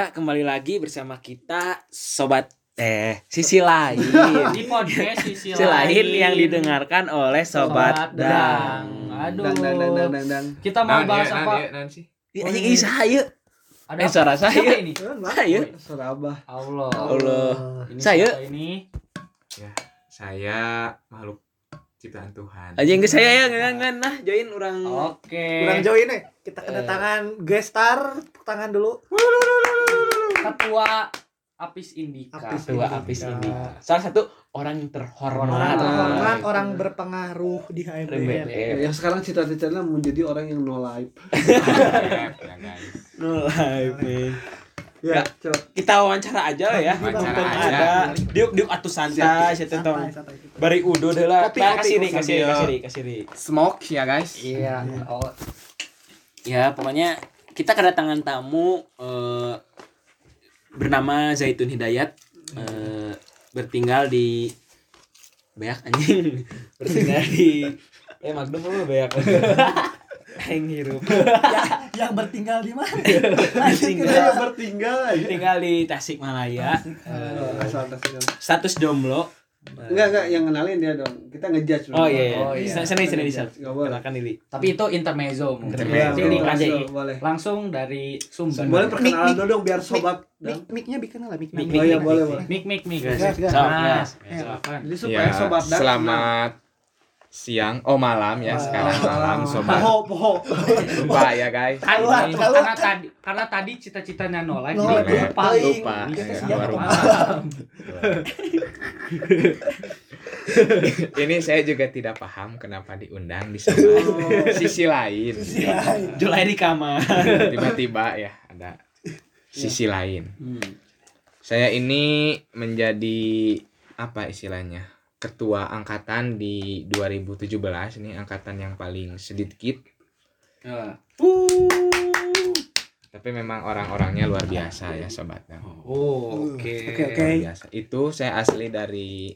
Ya, kembali lagi bersama kita sobat eh sisi lain. di podcast sisi, sisi lain yang didengarkan oleh sobat, dang. Aduh. Dang dang dang dang dang dang. Kita mau bahas apa? sih? Ih, anjing ih saya. Ada Eh, suara saya. ini? Saya. Suara abah. Allah. Allah. Ini Saya. ini Ya, saya makhluk ciptaan Tuhan. Anjing ke saya ya ngan ngan nah join orang Oke. Kurang jauh ini kita kedatangan gestar tepuk tangan dulu. Ketua Apis Indika. Apis Ketua Apis ini. Salah satu orang yang terhormat. Orang terhormat, orang berpengaruh di. RMBR. Yang sekarang cita-citanya menjadi orang yang no life. ya, ya, guys. No life. Ya, Ya. coba. Kita wawancara aja lah ya. Wawancara ada. Diuk diuk atuh santai, Santai, santai. Bari udo deh lah. Kopi, Nah, kasih nih, kasih nih, kasih nih, kasih nih. Smoke ya guys. Iya. Oh, Ya, pokoknya kita kedatangan tamu eh, bernama Zaitun Hidayat eh, bertinggal di Beak anjing. bertinggal di eh Magnum apa Beak? Aing hirup. Yang bertinggal di mana? Bertinggal, bertinggal. bertinggal di Tasikmalaya. Eh, Asal asal. status jomblo. Enggak enggak yang kenalin dia dong. Kita ngejudge. Oh iya, iya. Oh, iya. Seni seni di sana. Enggak boleh. Kenalkan diri. tapi itu intermezzo. Intermezzo. Jadi Langsung, KJI. boleh. Langsung dari sumber. Boleh perkenalan dulu dong biar sobat. Mic-nya bikin lah mic. Mik, Oh iya boleh boleh. Mik mik Nah. Ya. Jadi supaya sobat dan selamat siang, oh malam ya sekarang malam sobat. Poho poho. Lupa ya guys. Keluar. karena tadi karena tadi cita-citanya no life No jadi lupa. Lupa. Kita Ya, siap baru malam. Ini saya juga tidak paham kenapa diundang di sobat. Sisi lain. Julai di kamar. Tiba-tiba ya ada sisi lain. Hmm. Saya ini menjadi apa istilahnya? Ketua angkatan di 2017 ini angkatan yang paling sedikit Ya. tapi memang orang-orangnya luar biasa ya sobat. Nah, Oh, oke. Oke, oke. Luar biasa. Itu saya asli dari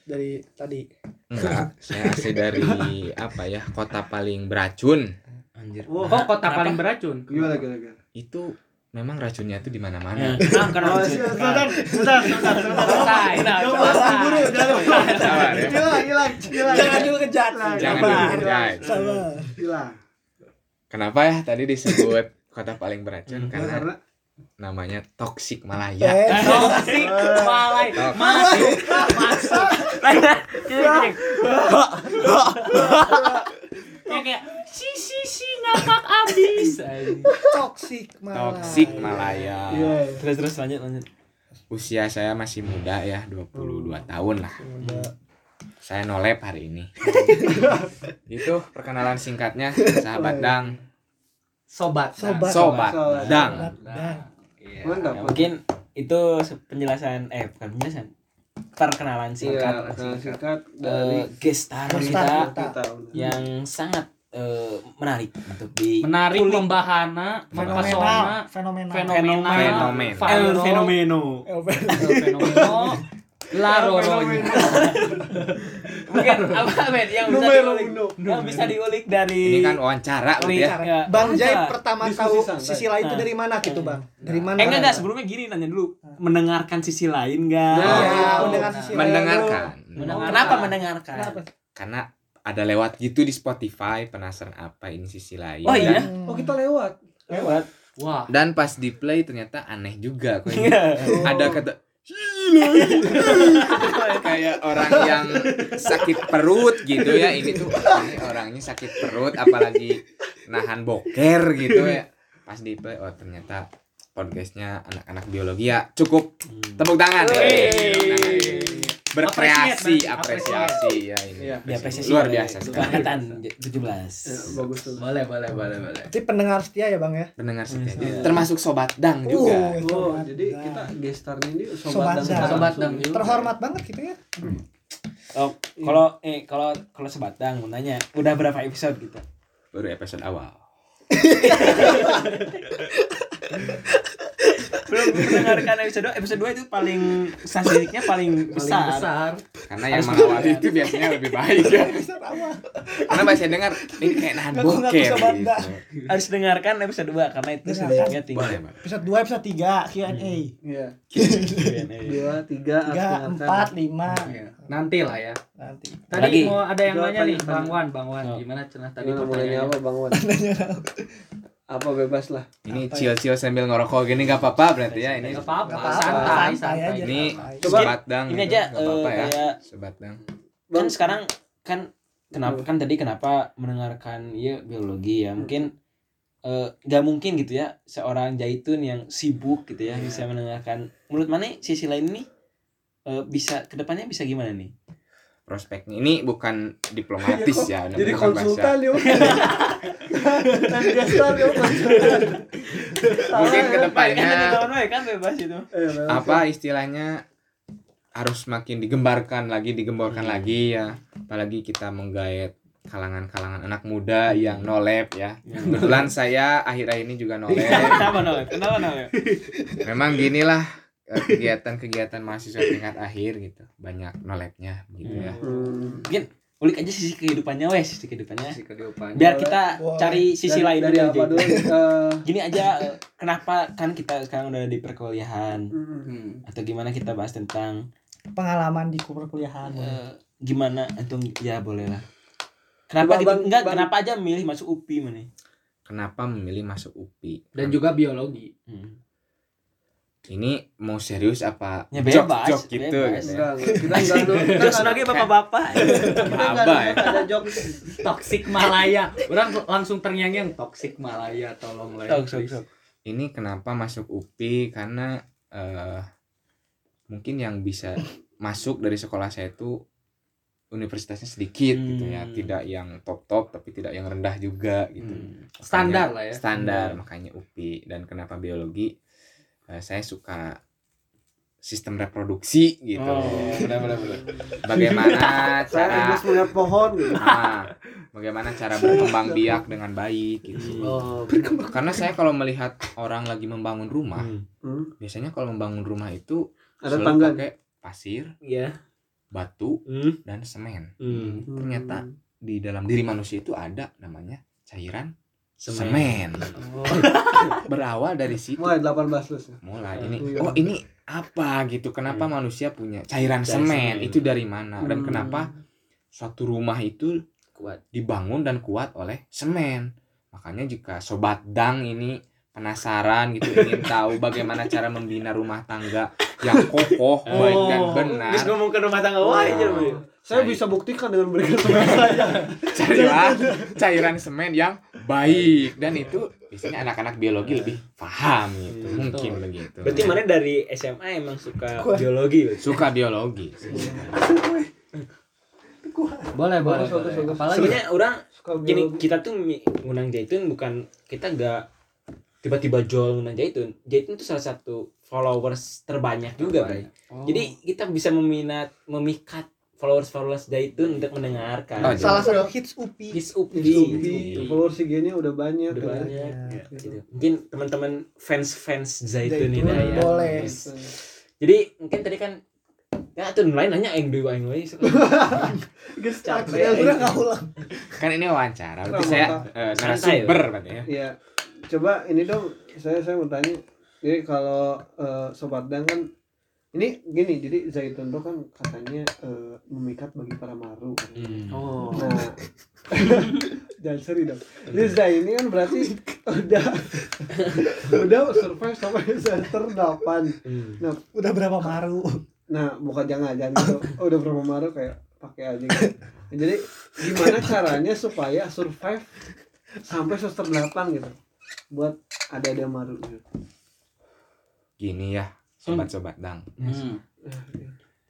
Dari tadi. enggak, saya asli dari apa ya? Kota paling beracun. Anjir. Oh, Oh, kota Kenapa? paling beracun. Gimana gimana gimana. Itu memang racunnya tuh di mana-mana. kenapa karena Oh, lucu. sebentar, sebentar, sebentar, sebentar. Selesai. Jangan buru buru, jangan Sabar ya. hilang, hilang, hilang. Jangan dulu kejat. Jangan Sabar. dikerjain. Sabar. Hilang. Kenapa ya tadi disebut kota paling beracun? Karena namanya toksik Malaya. Eh, Toksik, malai, Tok- masuk, masuk. Yang kayak si si si ngakak abis. toxic malah. Toksik Malaya. Iya. Terus terus lanjut lanjut. Usia saya masih muda ya, 22 tahun lah. Saya nolep hari ini. Itu perkenalan singkatnya sahabat Dang. Sobat. Sobat. Sobat Sobat. Dang. Dan Iya. Mantap. Ya, mungkin itu penjelasan eh bukan penjelasan perkenalan singkat perkenalan singkat eh, dari gestar Gestar kita kita. kita. yang sangat eh, menarik untuk di Menarik, membahana, mempesona. Fenomenal. fenomena, Fenomen. El viral, fenomeno El el fenomeno, la roronya. mungkin apa men yang bisa Numero diulik uno. yang bisa diulik dari Ini kan wawancara gitu Iya. ya. Ya, Bang Jai pertama tahu santai. sisi lain itu Nah. dari mana gitu bang? Dari mana? eh enggak enggak sebelumnya gini nanya dulu mendengarkan sisi lain enggak Ya, Iya, Oh, mendengar sisi lain. Mendengarkan. Mendengarkan. kenapa mendengarkan Kenapa? Karena ada lewat gitu di Spotify penasaran apa ini sisi lain. Oh, iya? Dan, Oh, kita lewat. lewat Wah, dan pas di play ternyata aneh juga kok. Iya. Ada kata kayak orang yang sakit perut gitu ya. Ini tuh ini orangnya sakit perut apalagi nahan boker gitu ya. Pas di play oh ternyata podcastnya anak-anak biologi ya. Cukup. Tepuk tangan. Wey. Tepuk tangan. Berkreasi Appreciate, apresiasi ya ini Iya. diapresiasi luar biasa angkatan 17 Ya, bagus tuh. boleh, boleh, boleh, boleh. Berarti pendengar setia ya bang ya? pendengar setia Iya. termasuk sobat dang juga Oh, sobat jadi kita gestarnya ini Sobat sobat dan dan. Sobat dan. terhormat banget gitu ya. Oh, kalau eh kalau kalau sebatang mau nanya udah berapa episode gitu? baru episode awal Belum mendengarkan episode 2, episode 2 itu paling statistiknya paling Paling besar. besar. karena yang mengawali itu biasanya lebih baik ya karena saya dengar ini kayak nahan sobat gitu harus dengarkan episode 2 karena itu sebenarnya tinggi. Episode 2, episode 3 Q&A. Iya. Iya. Dua, tiga, 3, 4, 5 Iya. Nanti lah ya. nanti. Tadi Lagi. mau ada yang nanya nih. Bang Wan, Bang Wan. Oh. Gimana cenah tadi pertanyaannya? apa Bang Wan? Apa bebas lah. ini ya? chill-chill sambil ngerokok gini gak apa-apa berarti ya ini Enggak apa-apa, Nggak apa-apa, santai, santai santai. aja. ini santai. Coba, sobat dang ini gitu. aja, Nggak apa-apa eh, ya dang kan sekarang kan kenapa kan tadi kenapa mendengarkan ya biologi ya mungkin eh, nggak mungkin gitu ya seorang jaitun yang sibuk gitu ya bisa mendengarkan menurut mana sisi lain ini eh, bisa ke depannya bisa gimana nih prospeknya ini bukan diplomatis ya Jadi bukan konsultan yuk. Mungkin ke depannya kan bebas itu. Eh, bebas. apa istilahnya harus makin digembarkan lagi digemborkan Hmm. lagi ya. Apalagi kita menggait kalangan-kalangan anak muda yang no lab ya kebetulan saya akhir-akhir ini juga no lab kenapa nolak kenapa nolak memang ginilah kegiatan-kegiatan mahasiswa tingkat akhir gitu. Banyak no labnya gitu ya. Hmm. ulik aja sisi kehidupannya wes sisi kehidupannya. Biar kita cari sisi Dari- lain dari apa dulu? Eh, gini aja eh, kenapa kan kita sekarang udah di perkuliahan? Hmm. Atau gimana kita bahas tentang Pengalaman di perkuliahan. eh, gimana? Antum ya boleh lah kenapa Coba gitu? Bang- enggak Bang- kenapa aja milih masuk UPI mana kenapa memilih masuk UPI Dan juga biologi. hmm. Ini mau serius apa Ya, jok bebas, jok gitu, bebas. gitu ya. Enggak, kita enggak dulu. Kita Jok sebagai bapak-bapak kita enggak ya? ada- ada jokes. Toxic Malaya. Orang langsung terngiang-ngiang Toxic Malaya tolong lah. ya, ini kenapa masuk UPI karena eh mungkin yang bisa masuk dari sekolah saya itu universitasnya sedikit gitu ya Hmm. tidak yang top top tapi tidak yang rendah juga gitu Hmm. Makanya Standar lah ya. standar makanya UPI dan kenapa biologi Eh, saya suka sistem reproduksi gitu Oh, benar benar benar. bagaimana cara melihat pohon gitu. ah, bagaimana cara berkembang biak dengan baik gitu Oh, karena saya kalau melihat orang lagi membangun rumah Hmm. biasanya kalau membangun rumah itu Ada selalu tangga. pakai pasir Iya. batu Hmm. dan semen Hmm. ternyata di dalam diri manusia itu ada namanya cairan Semen. semen, Oh. berawal dari situ Mulai 18 plus. mulai ini Iya. oh ini apa gitu kenapa Hmm. manusia punya cairan Cairan semen semen. itu dari mana dan Hmm. kenapa suatu rumah itu Kuat. dibangun dan kuat oleh semen makanya jika sobat dang ini penasaran gitu ingin tahu bagaimana cara membina rumah tangga yang kokoh baik dan benar Terus ngomong ke rumah tangga wah lu. Saya Baik. bisa buktikan dengan berikan semen saya. carilah cairan semen yang baik dan itu biasanya anak-anak biologi lebih paham gitu Hmm, mungkin betul. begitu Berarti mana dari SMA emang suka biologi berarti? suka biologi Boleh, boleh. Apalagi Sebenarnya orang gini kita tuh ngundang Jaitun bukan kita nggak tiba-tiba jual ngundang Jaitun. Jaitun itu salah satu followers terbanyak juga, Bray. Oh. Jadi kita bisa meminat memikat followers-followers Jaitun untuk mendengarkan. Oh, Salah satu hits UPI. His UPI. Di Upi, follower IG-nya udah banyak. Udah kan. banyak. Ya. Ya, gitu. Mungkin teman-teman fans-fans Zaitun ini Zaitun, ya. boleh. Gitu. Jadi mungkin tadi kan ya tuh lain nanya yang dua yang lain Guys, Capek. Ya udah nggak ulang. kan ini wawancara berarti saya eh, narasumber berarti ya Iya. Coba ini dong, saya saya mau tanya. Jadi kalau eh, sobat dang kan ini gini, jadi zaitun tuh kan katanya eh, memikat bagi para maru. kan. Oh. Nah, jangan seri dong. Jadi Zai ini kan berarti udah udah survive sampai semester 8. Nah, Udah berapa maru? nah bukan jangan jangan gitu. Oh, udah berapa maru kayak pakai aja gitu. Nah, jadi gimana caranya supaya survive sampai semester 8 gitu. Buat ada-ada maru gitu. gini ya sobat-sobat dang Hmm.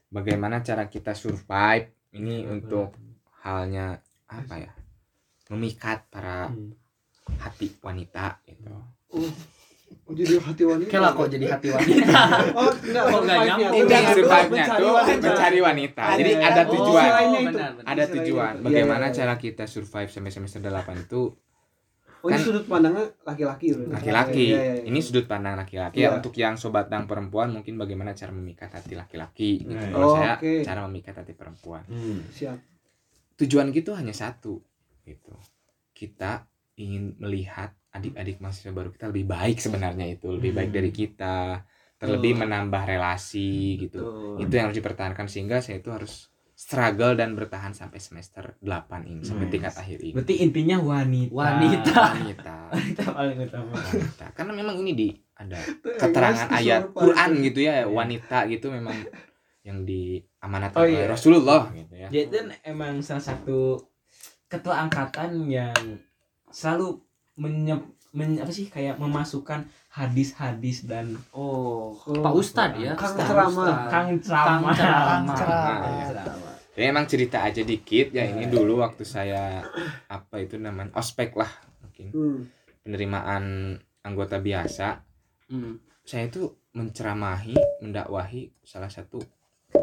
bagaimana cara kita survive ini untuk halnya apa ya memikat para Hmm. hati wanita gitu Oh, jadi hati wanita. Kela kok jadi hati wanita. Oh, enggak, Kok nggak survive-nya. nyambung? ini Enggak, survive-nya tuh wanita. mencari wanita jadi Ada. ada Oh, tujuan itu. benar, benar. ada tujuan bagaimana iya, cara kita survive sampai semester 8 itu Oh ini Kan- sudut pandangnya laki-laki laki-laki Iya, iya, iya. ini sudut pandang laki-laki Iya. ya untuk yang sobat dang perempuan mungkin bagaimana cara memikat hati laki-laki gitu. Nah, kalau oh, saya oke. cara memikat hati perempuan Hmm. siap. tujuan gitu hanya satu gitu kita ingin melihat adik-adik mahasiswa baru kita lebih baik sebenarnya itu lebih baik Hmm. dari kita terlebih Betul. menambah relasi gitu Betul. itu yang harus dipertahankan sehingga saya itu harus struggle dan bertahan sampai semester 8 ini sampai Nice. tingkat akhir ini Berarti intinya wanita. Wanita. wanita Wanita paling utama. wanita karena memang ini di ada keterangan ayat Quran gitu ya wanita gitu memang yang diamanatkan Oh, oleh iya. Rasulullah gitu ya Jadi kan emang salah satu ketua angkatan yang selalu menyep, men- apa sih kayak memasukkan hadis-hadis dan Oh, Oh, Pak Ustad ya. Kang ceramah. kang Kang ceramah. ceramah. ceramah. Nah. Jadi emang cerita aja dikit ya ini dulu waktu saya apa itu namanya ospek lah mungkin Hmm. penerimaan anggota biasa Hmm. saya itu menceramahi mendakwahi salah satu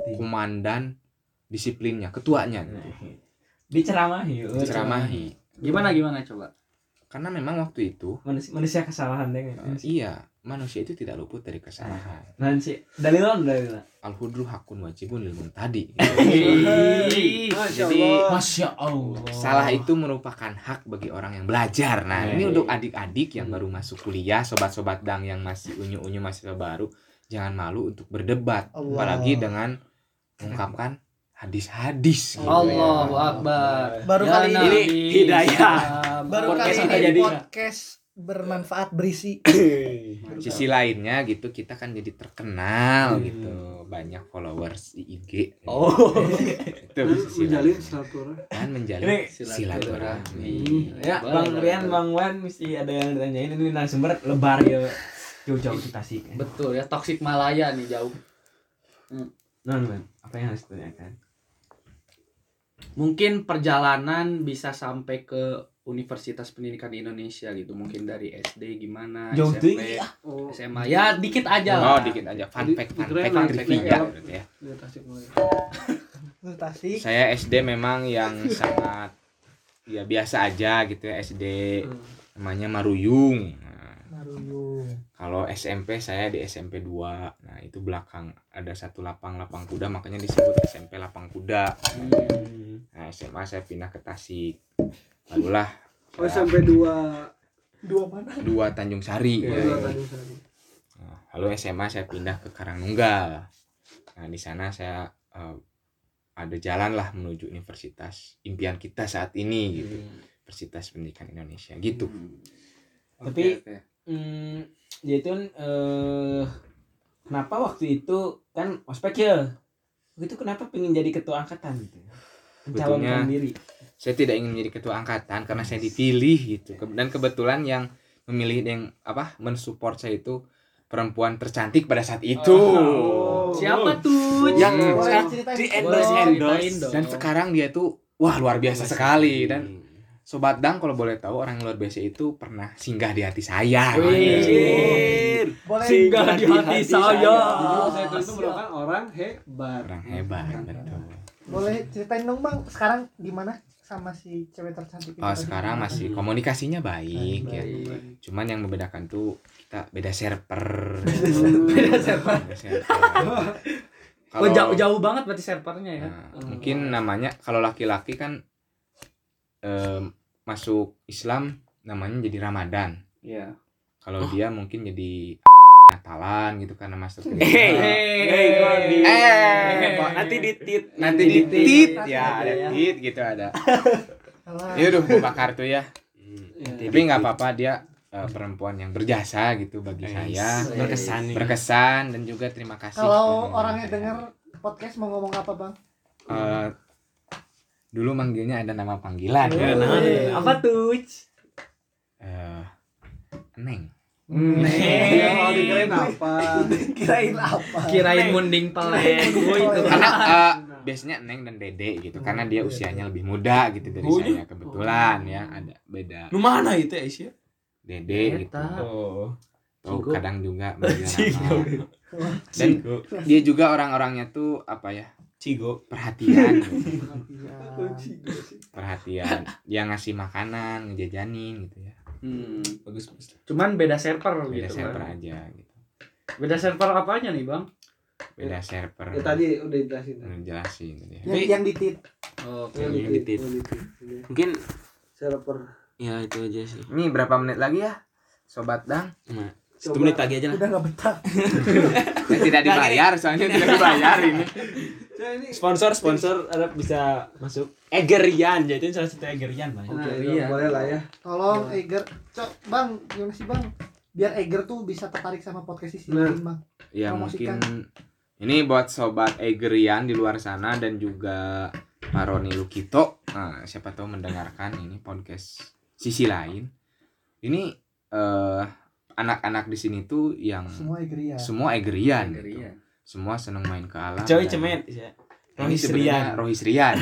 komandan disiplinnya ketuanya gitu. Diceramahi. diceramahi Gimana gimana coba? karena memang waktu itu Manusia, manusia kesalahan deh. eh, iya manusia itu tidak luput dari kesalahan Nanti dalilon dalilon. al hudru hakun wajibun lil tadi Jadi. Masya Allah. salah itu merupakan hak bagi orang yang belajar. Nah, ini Iya. untuk adik-adik yang baru masuk kuliah, sobat-sobat dang yang masih unyu-unyu mahasiswa baru, jangan malu untuk berdebat, Allah. apalagi dengan mengungkapkan hadis-hadis gitu Allahu ya. Akbar. Baru Ya kali ini hidayah. Baru Podcast kali kita ini jadi- podcast bermanfaat berisi. Sisi lainnya gitu kita kan jadi terkenal Hmm. gitu, banyak followers di IG. Oh. itu sisi menjalin silaturahmi. dan menjalin silaturahmi. Ya, Bang Rian, Bang Wan mesti ada yang ditanyain ini narasumber lebar ya. Jauh-jauh ke Tasik. Betul ya, toksik Malaya nih jauh. Non, Man, apa yang harus ditanyakan? Mungkin perjalanan bisa sampai ke Universitas Pendidikan Indonesia gitu. Mungkin dari SD gimana, Jauh SMP, tinggi, ah. Oh, SMA. Ya dikit aja Oh, lah. dikit aja fun fact, fun fact, fun trivia ya. ya. di. Tasik. Saya SD memang yang sangat ya biasa aja gitu ya SD Hmm. namanya Maruyung. Nah, Maruyung. kalau SMP saya di SMP 2. Nah, itu belakang ada satu lapang-lapang kuda makanya disebut SMP Lapang Kuda. Hmm. Nah, SMA saya pindah ke Tasik. Barulah Oh sampai dua Dua mana? dua Tanjung Sari. Ya, dua ya. Tanjung Sari. Nah, lalu SMA saya pindah ke Karangnunggal. Nah, di sana saya eh, ada jalan lah menuju universitas impian kita saat ini gitu. Universitas Pendidikan Indonesia gitu. Tapi- Oke, oke. Hmm, dia itu eh kenapa waktu itu kan ospek ya? Itu kenapa pengen jadi ketua angkatan gitu? Mencalonkan Betulnya- diri. Saya tidak ingin menjadi ketua angkatan karena saya dipilih gitu. Dan kebetulan yang memilih yang apa mensupport saya itu perempuan tercantik pada saat itu. Oh. Siapa tuh? Yang di endorse endorse dan sekarang dia tuh wah luar biasa sekali dan Sobat Dang kalau boleh tahu orang yang luar biasa itu pernah singgah di hati saya. Boleh Singgah di hati saya. Jadi saya itu merupakan orang hebat. Orang hebat betul. Boleh ceritain dong bang sekarang di mana sama si cewek tercantik itu Oh, sekarang masih komunikasinya baik ya. Baik. Cuman yang membedakan tuh kita beda server. Beda server. Beda server. Oh, jauh jauh banget berarti servernya ya. Nah, mungkin namanya kalau laki-laki kan em, masuk Islam namanya jadi Ramadan. Iya. Kalau dia mungkin jadi Natalan gitu karena masuk ke Hey, hey, kok di- Eh, nanti ditit, nanti di tit ya ada tit gitu ada. Ya udah buka kartu ya. Ya. Tapi nggak apa-apa dia eh, perempuan yang berjasa gitu bagi saya. berkesan. Berkesan dan juga terima kasih. kalau orangnya saya. denger podcast mau ngomong apa bang Eh, dulu manggilnya ada nama panggilan. Ya, nah, apa tuh? Eh, Neng. Ya, kalau dikirain apa? kirain apa Kirain munding peleng gua itu. Karena eh, biasanya Neng dan Dede gitu karena dia usianya lebih muda gitu dari Oh, saya kebetulan ya ada beda Lu mana itu Aisyah? Dede gitu. Oh. Cigo. kadang juga. Dan dia juga orang-orangnya tuh apa ya? Cigo. perhatian gitu. Oh, cigo sih. perhatian dia ngasih makanan ngejajanin gitu ya Hmm. bagus bagus Cuman beda server beda gitu server kan. aja gitu Beda server apanya nih, Bang? beda server ya tadi udah dijelasin udah jelasin tadi ya. yang, yang di tit Oke. yang yang di. Ini. mungkin server ya itu aja sih ini berapa menit lagi ya sobat dang nah, satu menit lagi aja lah. Udah nggak betah. Ya, tidak dibayar soalnya tidak dibayar ini. Ini. Sponsor sponsor ada bisa masuk. Egerian jadi salah satu Egerian ya. oke Nah, itu iya. boleh lah ya. Tolong Eger. Cok bang gimana sih bang? Biar Eger tuh bisa tertarik sama podcast sisi Nah. lain bang. Ya Promosikan. mungkin ini buat sobat Egerian di luar sana dan juga Paroni Lukito. Nah siapa tahu mendengarkan ini podcast sisi lain. Ini eh anak-anak di sini tuh yang semua Eger ya semua Egerian gitu. Iya. semua seneng main ke alam Coy dan- cemet ya. ini Rohis Rian Rohis Rian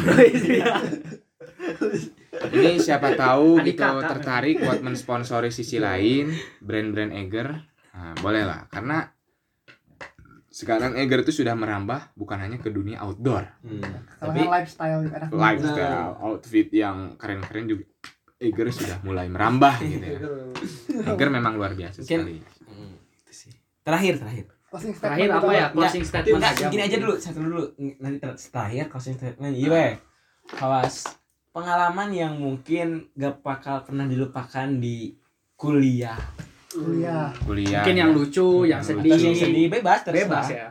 ini siapa tahu Adik gitu kakak. tertarik buat mensponsori sisi lain brand-brand Eger nah, boleh lah karena sekarang Eger itu sudah merambah bukan hanya ke dunia outdoor Hmm. tapi lifestyle lifestyle outfit yang keren-keren juga Eger sudah mulai merambah gitu ya. Eger memang luar biasa Mungkin- sekali. Hmm, itu sih. Terakhir terakhir. Closing Terakhir apa ya? Closing statement. Enggak, aja. gini aja dulu satu dulu. Nanti ter- terakhir closing statement. Iya kawas pengalaman yang mungkin gak bakal pernah dilupakan di kuliah. Kuliah. Kuliah. Mungkin yang ya. lucu, yang Yang sedih. atau yang sedih bebas terserah. Bebas ya.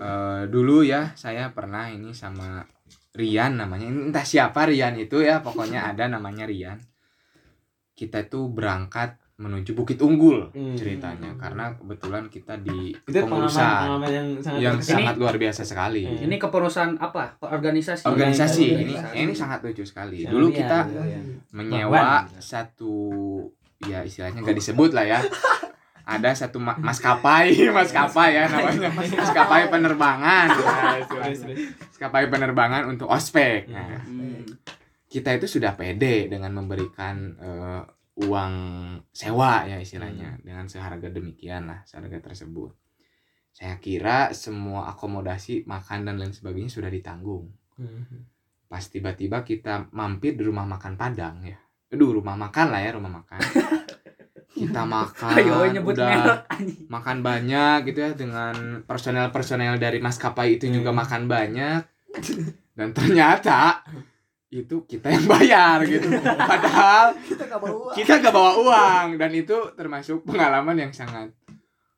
Eh, dulu ya saya pernah ini sama Rian namanya. Ini entah siapa Rian itu ya pokoknya ada namanya Rian kita itu berangkat menuju Bukit Unggul Hmm. ceritanya karena kebetulan kita di itu pengalaman kepengurusan pengalaman yang sangat yang sangat luar biasa sekali Hmm. Ini kepengurusan apa? Organisasi. organisasi ini Organisasi. ini sangat lucu sekali Sama dulu Rian, kita iya, iya. menyewa Bakwan. satu ya istilahnya nggak disebut lah ya ada satu ma- maskapai maskapai ya namanya maskapai penerbangan Nah, maskapai penerbangan untuk ospek nah, Hmm. Kita itu sudah pede dengan memberikan eh, uang sewa ya istilahnya. Dengan seharga demikian lah seharga tersebut. Saya kira semua akomodasi makan dan lain sebagainya sudah ditanggung. Hmm. pas tiba-tiba kita mampir di rumah makan Padang ya. Aduh rumah makan lah ya rumah makan. Kita makan Ayo nyebut udah merek makan banyak gitu ya dengan personel-personel dari maskapai itu juga Hmm. makan banyak. Dan ternyata itu kita yang bayar gitu padahal kita nggak bawa uang kita gak bawa uang dan itu termasuk pengalaman yang sangat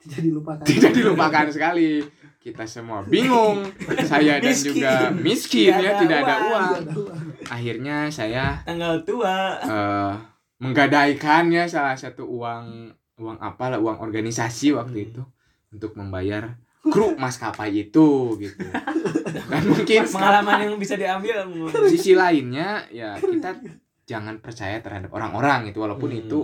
tidak dilupakan tidak dilupakan sekali kita semua bingung saya dan Miskin. juga miskin Tidak ya ada tidak ada uang. uang Tidak ada uang. akhirnya saya tanggal tua eh menggadaikan ya salah satu uang uang apa lah uang organisasi waktu Hmm. itu untuk membayar kru maskapai itu gitu dan mungkin pengalaman yang bisa diambil sisi lainnya ya kita jangan percaya terhadap orang-orang itu walaupun Hmm. itu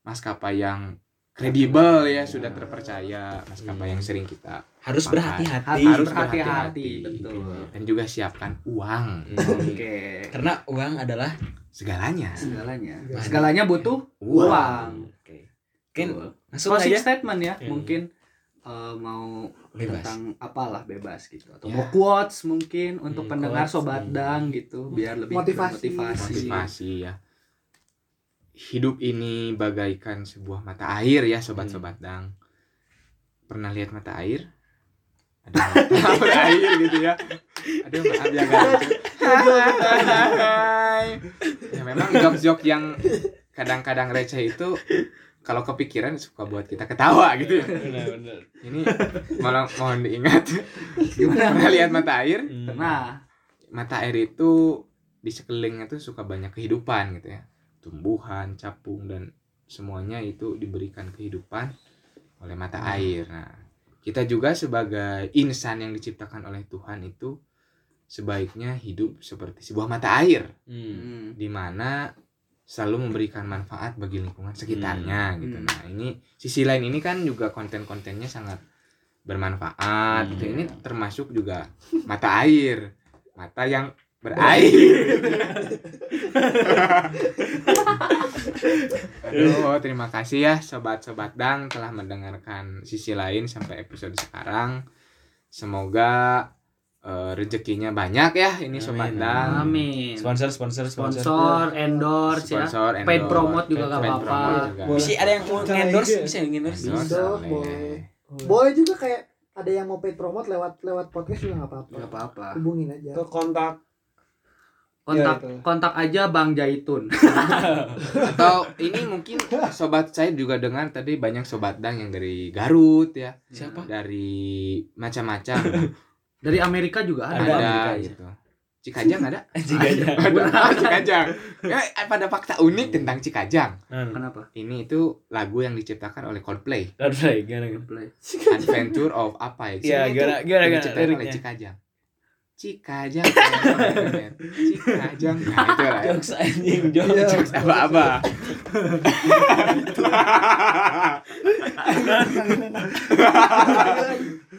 maskapai yang kredibel ya sudah terpercaya maskapai Hmm. yang sering kita harus berhati-hati harus berhati-hati, berhati-hati betul. dan juga siapkan uang Oke. karena uang adalah segalanya Segalanya. Iya. Segalanya butuh uang. oke mungkin Betul. langsung Closing aja statement ya, Hmm. mungkin eh, mau Bebas. tentang apalah bebas gitu atau Ya. mau quotes mungkin untuk Hmm, pendengar quotes, sobat hmm. dang gitu biar lebih Motivasi. motivasi. motivasi ya hidup ini bagaikan sebuah mata air ya sobat-sobat dang pernah lihat mata air ada mata berair gitu ya aduh maaf ya guys ya memang jok-jok yang kadang-kadang receh itu kalau kepikiran suka buat kita ketawa gitu ya. Ini malah mohon diingat. Pernah lihat mata air. Nah, mata air itu di sekelilingnya tuh suka banyak kehidupan gitu ya. Tumbuhan capung dan semuanya itu diberikan kehidupan oleh mata air. Nah kita juga sebagai insan yang diciptakan oleh Tuhan itu sebaiknya hidup seperti sebuah mata air. Hmm. hmm, di mana selalu memberikan manfaat bagi lingkungan sekitarnya gitu. Hmm. Nah, ini sisi lain ini kan juga konten-kontennya sangat bermanfaat. Hmm. gitu. Ini termasuk juga mata air, mata yang berair. Aduh, terima kasih ya sobat-sobat Dang telah mendengarkan sisi lain sampai episode sekarang. Semoga eh, rezekinya banyak ya ini Amin. sobat dang Amin. sponsor sponsor sponsor Sponsor, endorse ya. sponsor Paid endorse, promote juga gak paid apa-apa. promote juga. Boleh. bisa ada yang mau endorse bisa yang endorse Endorse Bisa, boleh. boleh. juga kayak ada yang mau paid promote lewat lewat podcast juga nggak apa-apa Gak apa-apa. hubungin aja ke kontak Kontak Ya, itu. kontak aja Bang Jaitun. atau ini mungkin sobat saya juga dengar tadi banyak sobat dang yang dari Garut ya siapa dari macam-macam Dari Amerika juga ada. Ada. Amerika aja. gitu Cikajang ada Cikajang. ada Cikajang ya, pada fakta unik tentang Cikajang Kenapa? ini itu lagu yang diciptakan oleh Coldplay Coldplay gimana gimana Play. Adventure of apa ya Iya, gimana- gimana- gimana diciptakan oleh? Cikajang Cikajang Cikajang nah itu lah ya. jokes anjing jokes Iya. Jokes apa-apa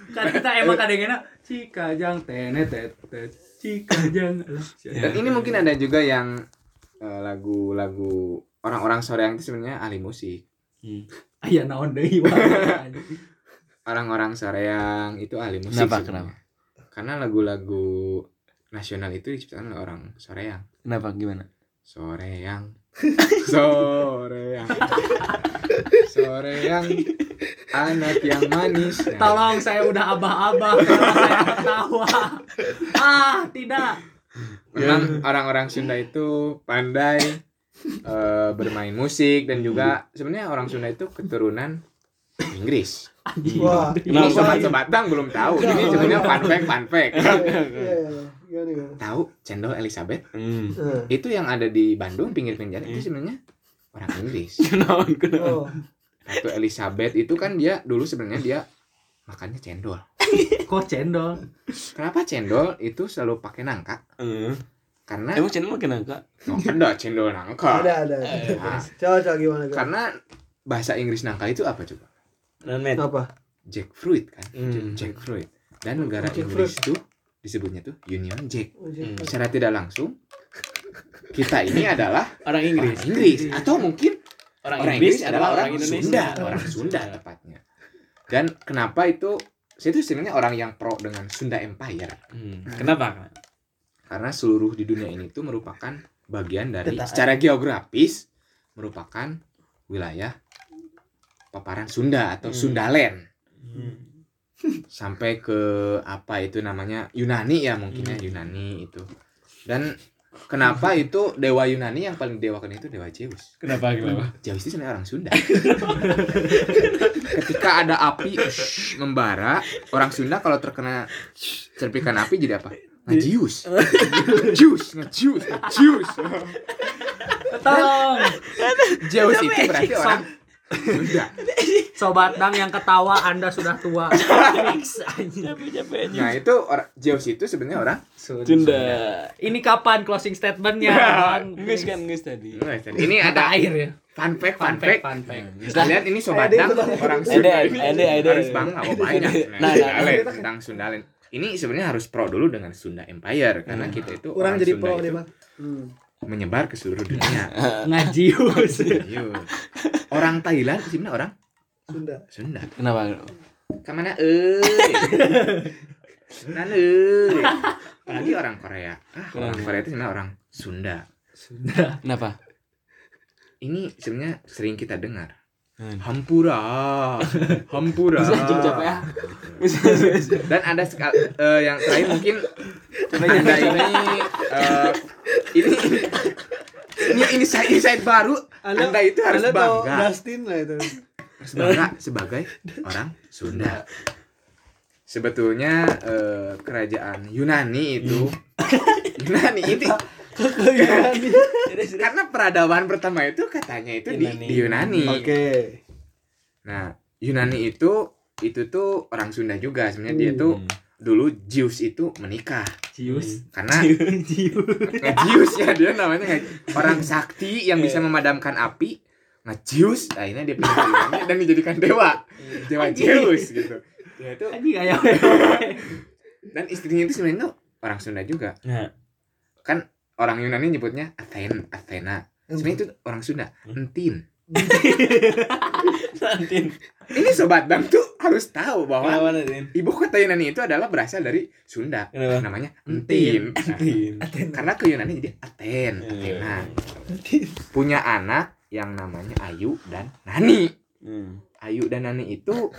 Kan kita emang kadang-kadang Cikajang tenet tetet Cikajang. Dan ini mungkin ada juga yang eh, lagu-lagu orang-orang Soreang itu sebenarnya ahli musik. Aya naon deui Orang-orang Soreang itu ahli musik. Kenapa, sebenarnya. Karena lagu-lagu nasional itu diciptakan oleh orang Soreang. kenapa gimana Soreang. Soreang. Soreang. Anak yang manis. Tolong saya udah abah-abah saya ketawa. Ah, tidak. memang orang-orang Sunda itu pandai eh, bermain musik dan juga sebenarnya orang Sunda itu keturunan Inggris. wah Ini Kenapa? sobat-sobat Bang belum tahu. Ini sebenarnya fun fact, fun fact. iya iya iya. Tahu cendol Elizabeth hmm Eh, itu yang ada di Bandung pinggir-pinggir jalan itu sebenarnya orang Inggris. oh Ratu Elizabeth itu kan dia dulu sebenarnya dia makannya cendol. Kok cendol? Kenapa cendol itu selalu pakai nangka? Hmm. Karena emang channel makin angka oh, ada cendol nangka. ada ada Nah, coba coba gimana gimana karena bahasa Inggris nangka itu apa coba? non met apa Jackfruit kan? Hmm. Jackfruit. Dan negara Jackfruit. Inggris itu disebutnya tuh Union Jack. Hmm. Secara tidak langsung kita ini adalah orang Inggris orang Inggris atau mungkin orang, orang Inggris, Inggris adalah orang Indonesia Sunda, orang Sunda tepatnya. Dan kenapa itu saya itu sebenarnya orang yang pro dengan Sunda Empire Hmm. kenapa karena seluruh di dunia ini itu merupakan bagian dari Tetap. secara geografis merupakan wilayah paparan Sunda atau Hmm. Sundaland hmm. sampai ke apa itu namanya Yunani ya mungkinnya Hmm. Yunani itu dan kenapa itu dewa Yunani yang paling dewakan itu dewa Zeus? Kenapa kenapa? Zeus itu sebenarnya orang Sunda. Ketika ada api ush, membara orang Sunda kalau terkena serpikan api jadi apa? Ngejius. Jus ngejius ngejius. Tolong. Zeus itu berarti orang Sunda Sobat Dang yang ketawa Anda sudah tua. nah itu orang Zeus itu sebenarnya orang Sunda Ini kapan closing statementnya? Bang? Nges kan nges tadi ini ada air ya. fun fact fun Fun fact, fun fact. Kita lihat ini sobat dang orang Sunda Ada, ini ada, harus bangga oh banyak Nah, nah, tentang Sundalen ini sebenarnya harus pro dulu dengan Sunda Empire karena kita itu kurang orang jadi Sunda pro itu nih bang hmm. menyebar ke seluruh dunia Ngajius. Iya. Orang Thailand sebenarnya orang? Sunda. Sunda. Kenapa? Ke mana eh? Nan euy apalagi orang Korea. Ah orang Korea itu sebenarnya orang Sunda. Kenapa? Ini sebenarnya sering kita dengar. Hmm. Hampura, Hampura. Bisa anjing capek ya. Dan ada sekali eh, yang terakhir mungkin anda ini eh, ini ini ini saya insight baru. Anda, itu harus anda bangga, Dustin lah itu harus bangga sebagai orang Sunda. Sebetulnya eh, kerajaan Yunani itu Yunani itu karena peradaban pertama itu katanya itu di, Yunani. di Yunani. oke Nah, Yunani itu itu tuh orang Sunda juga sebenarnya dia Hmm. tuh dulu Zeus itu menikah. Jius. karena ngejius ya dia namanya. Nge- orang sakti yang bisa memadamkan api ngejius akhirnya dia pindah Yunani dan dijadikan dewa. Dewa Zeus gitu. Dia itu dan istrinya itu sebenarnya orang Sunda juga. Nah. kan orang Yunani nyebutnya Athena Athena. Sebenarnya itu orang Sunda. Entin Nantin. Ini sobat Bang tuh harus tahu bahwa Kenapa Nantin? ibu kota Yunani itu adalah berasal dari Sunda. Kenapa? Namanya Entin. Nah, Nantin. karena ke Yunani jadi Aten. Iya. Athena. Punya anak yang namanya Ayu dan Nani. Hmm. Ayu dan Nani itu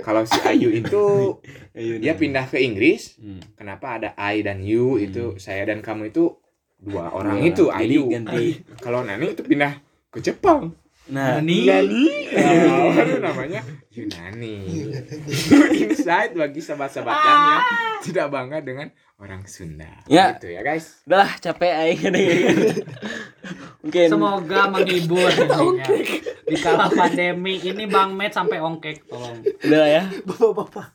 kalau si Ayu itu Ayo, dia pindah ke Inggris. Hmm. Kenapa ada I dan you Hmm. itu saya dan kamu itu dua orang Dua itu orang. Ayu. ganti. Kalau Nani itu pindah ke Jepang. Nah, Nani. Nani. Nah, baru namanya Yunani. Itu insight bagi sahabat-sahabat yang yang tidak bangga dengan orang Sunda. Ya. Gitu ya guys. udahlah capek aing Mungkin Semoga menghibur di kala pandemi ini Bang Med sampai ongkek tolong. udah ya. Bapak-bapak.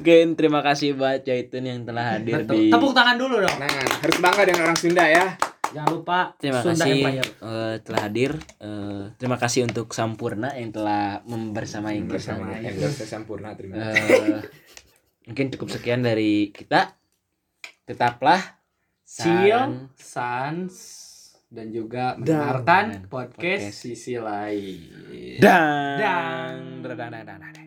Mungkin terima kasih buat Jaitun yang telah hadir Betul. di Tepuk tangan dulu dong. Nah, harus bangga dengan orang Sunda ya. Jangan lupa Terima Sunda kasih Empire. eh, telah hadir. Eh, terima kasih untuk Sampurna yang telah membersamai kita. Bersama endorse Sampurna terima kasih. Eh, mungkin cukup sekian dari kita. Tetaplah san- Sans dan juga mendengarkan podcast podcast. sisi lain. dan Dan- dan dan dan dan- dan.